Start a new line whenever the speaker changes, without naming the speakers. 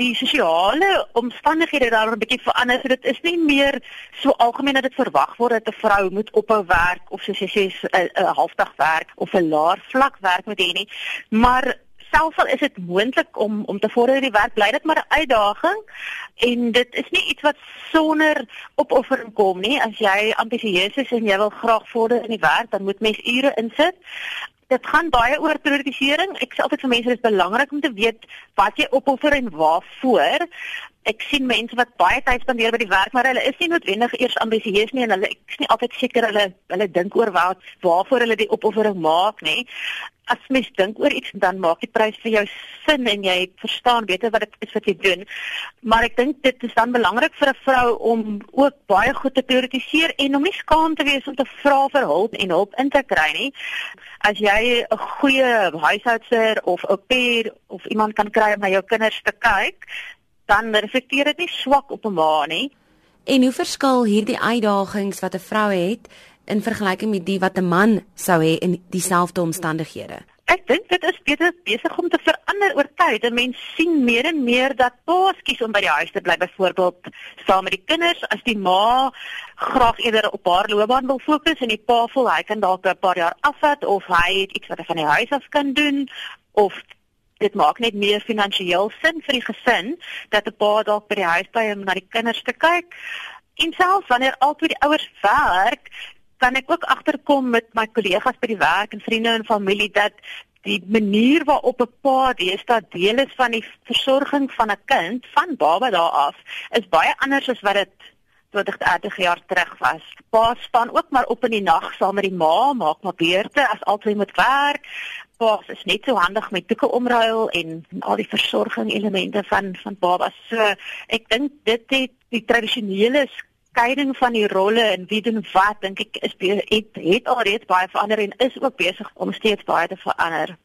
die sosiale omstandighede daar 'n bietjie verander. So dit is nie meer so algemeen dat dit verwag word dat 'n vrou moet ophou werk of soos jy sê 'n halfdag werk of 'n laer vlak werk moet hê nie. Maar selfs al is dit moontlik om om te vorder die werk, bly dit maar 'n uitdaging en dit is nie iets wat sonder opoffering kom nie. As jy ambisieus is en jy wil graag vorder in die werk, dan moet mens ure insit. Dit gaan baie oor priorisering. Ek sê altyd vir mense dis belangrik om te weet wat jy opoffer en waarvoor. Ek sien mense wat baie tyd spandeer by die werk, maar hulle is nie noodwendig eers ambisieus nie en hulle ek is nie altyd seker hulle hulle dink oor wat waarvoor hulle die opoffering maak nie as mens dink oor iets dan maak die prys vir jou sin en jy verstaan beter wat dit is wat jy doen. Maar ek dink dit is dan belangrik vir 'n vrou om ook baie goed te prioritiseer en om nie skaam te wees om te vra vir hulp en hulp in te kry nie. As jy 'n goeie huishoudster of 'n peer of iemand kan kry om na jou kinders te kyk, dan reflekteer dit nie swak op 'n ma nie.
En hoe verskil hierdie uitdagings wat 'n vrou het in vergelyking met die wat 'n man sou hê in dieselfde omstandighede?
Ek dink dit is beter besig om te verander oor tyd. Mense sien meer en meer dat paas kies om by die huis te bly, byvoorbeeld saam met die kinders, as die ma graag eerder op haar loopbaan wil fokus en die pa voel hy kan dalk 'n paar jaar afvat of hy het iets wat hy van die huis af kan doen of dit maak net meer finansiëel sin vir die gesin dat 'n pa dalk by die huis bly om na die kinders te kyk. En selfs wanneer albei die ouers werk, kan ek ook agterkom met my kollegas by die werk en vriende en familie dat die manier waarop 'n pa deesdae deel is van die versorging van 'n kind van baba daar af is baie anders as wat dit 20 30 jaar terug was. Pa span ook maar op in die nag saam met die ma, maak maar beurte as albei moet werk. Pa is net so handig met doeke omruil en al die versorging elemente van van babas. So ek dink dit het die tradisionele skeiding van die rolle en wie doen wat dink ek is het, het alreeds baie verander en is ook besig om steeds baie te verander.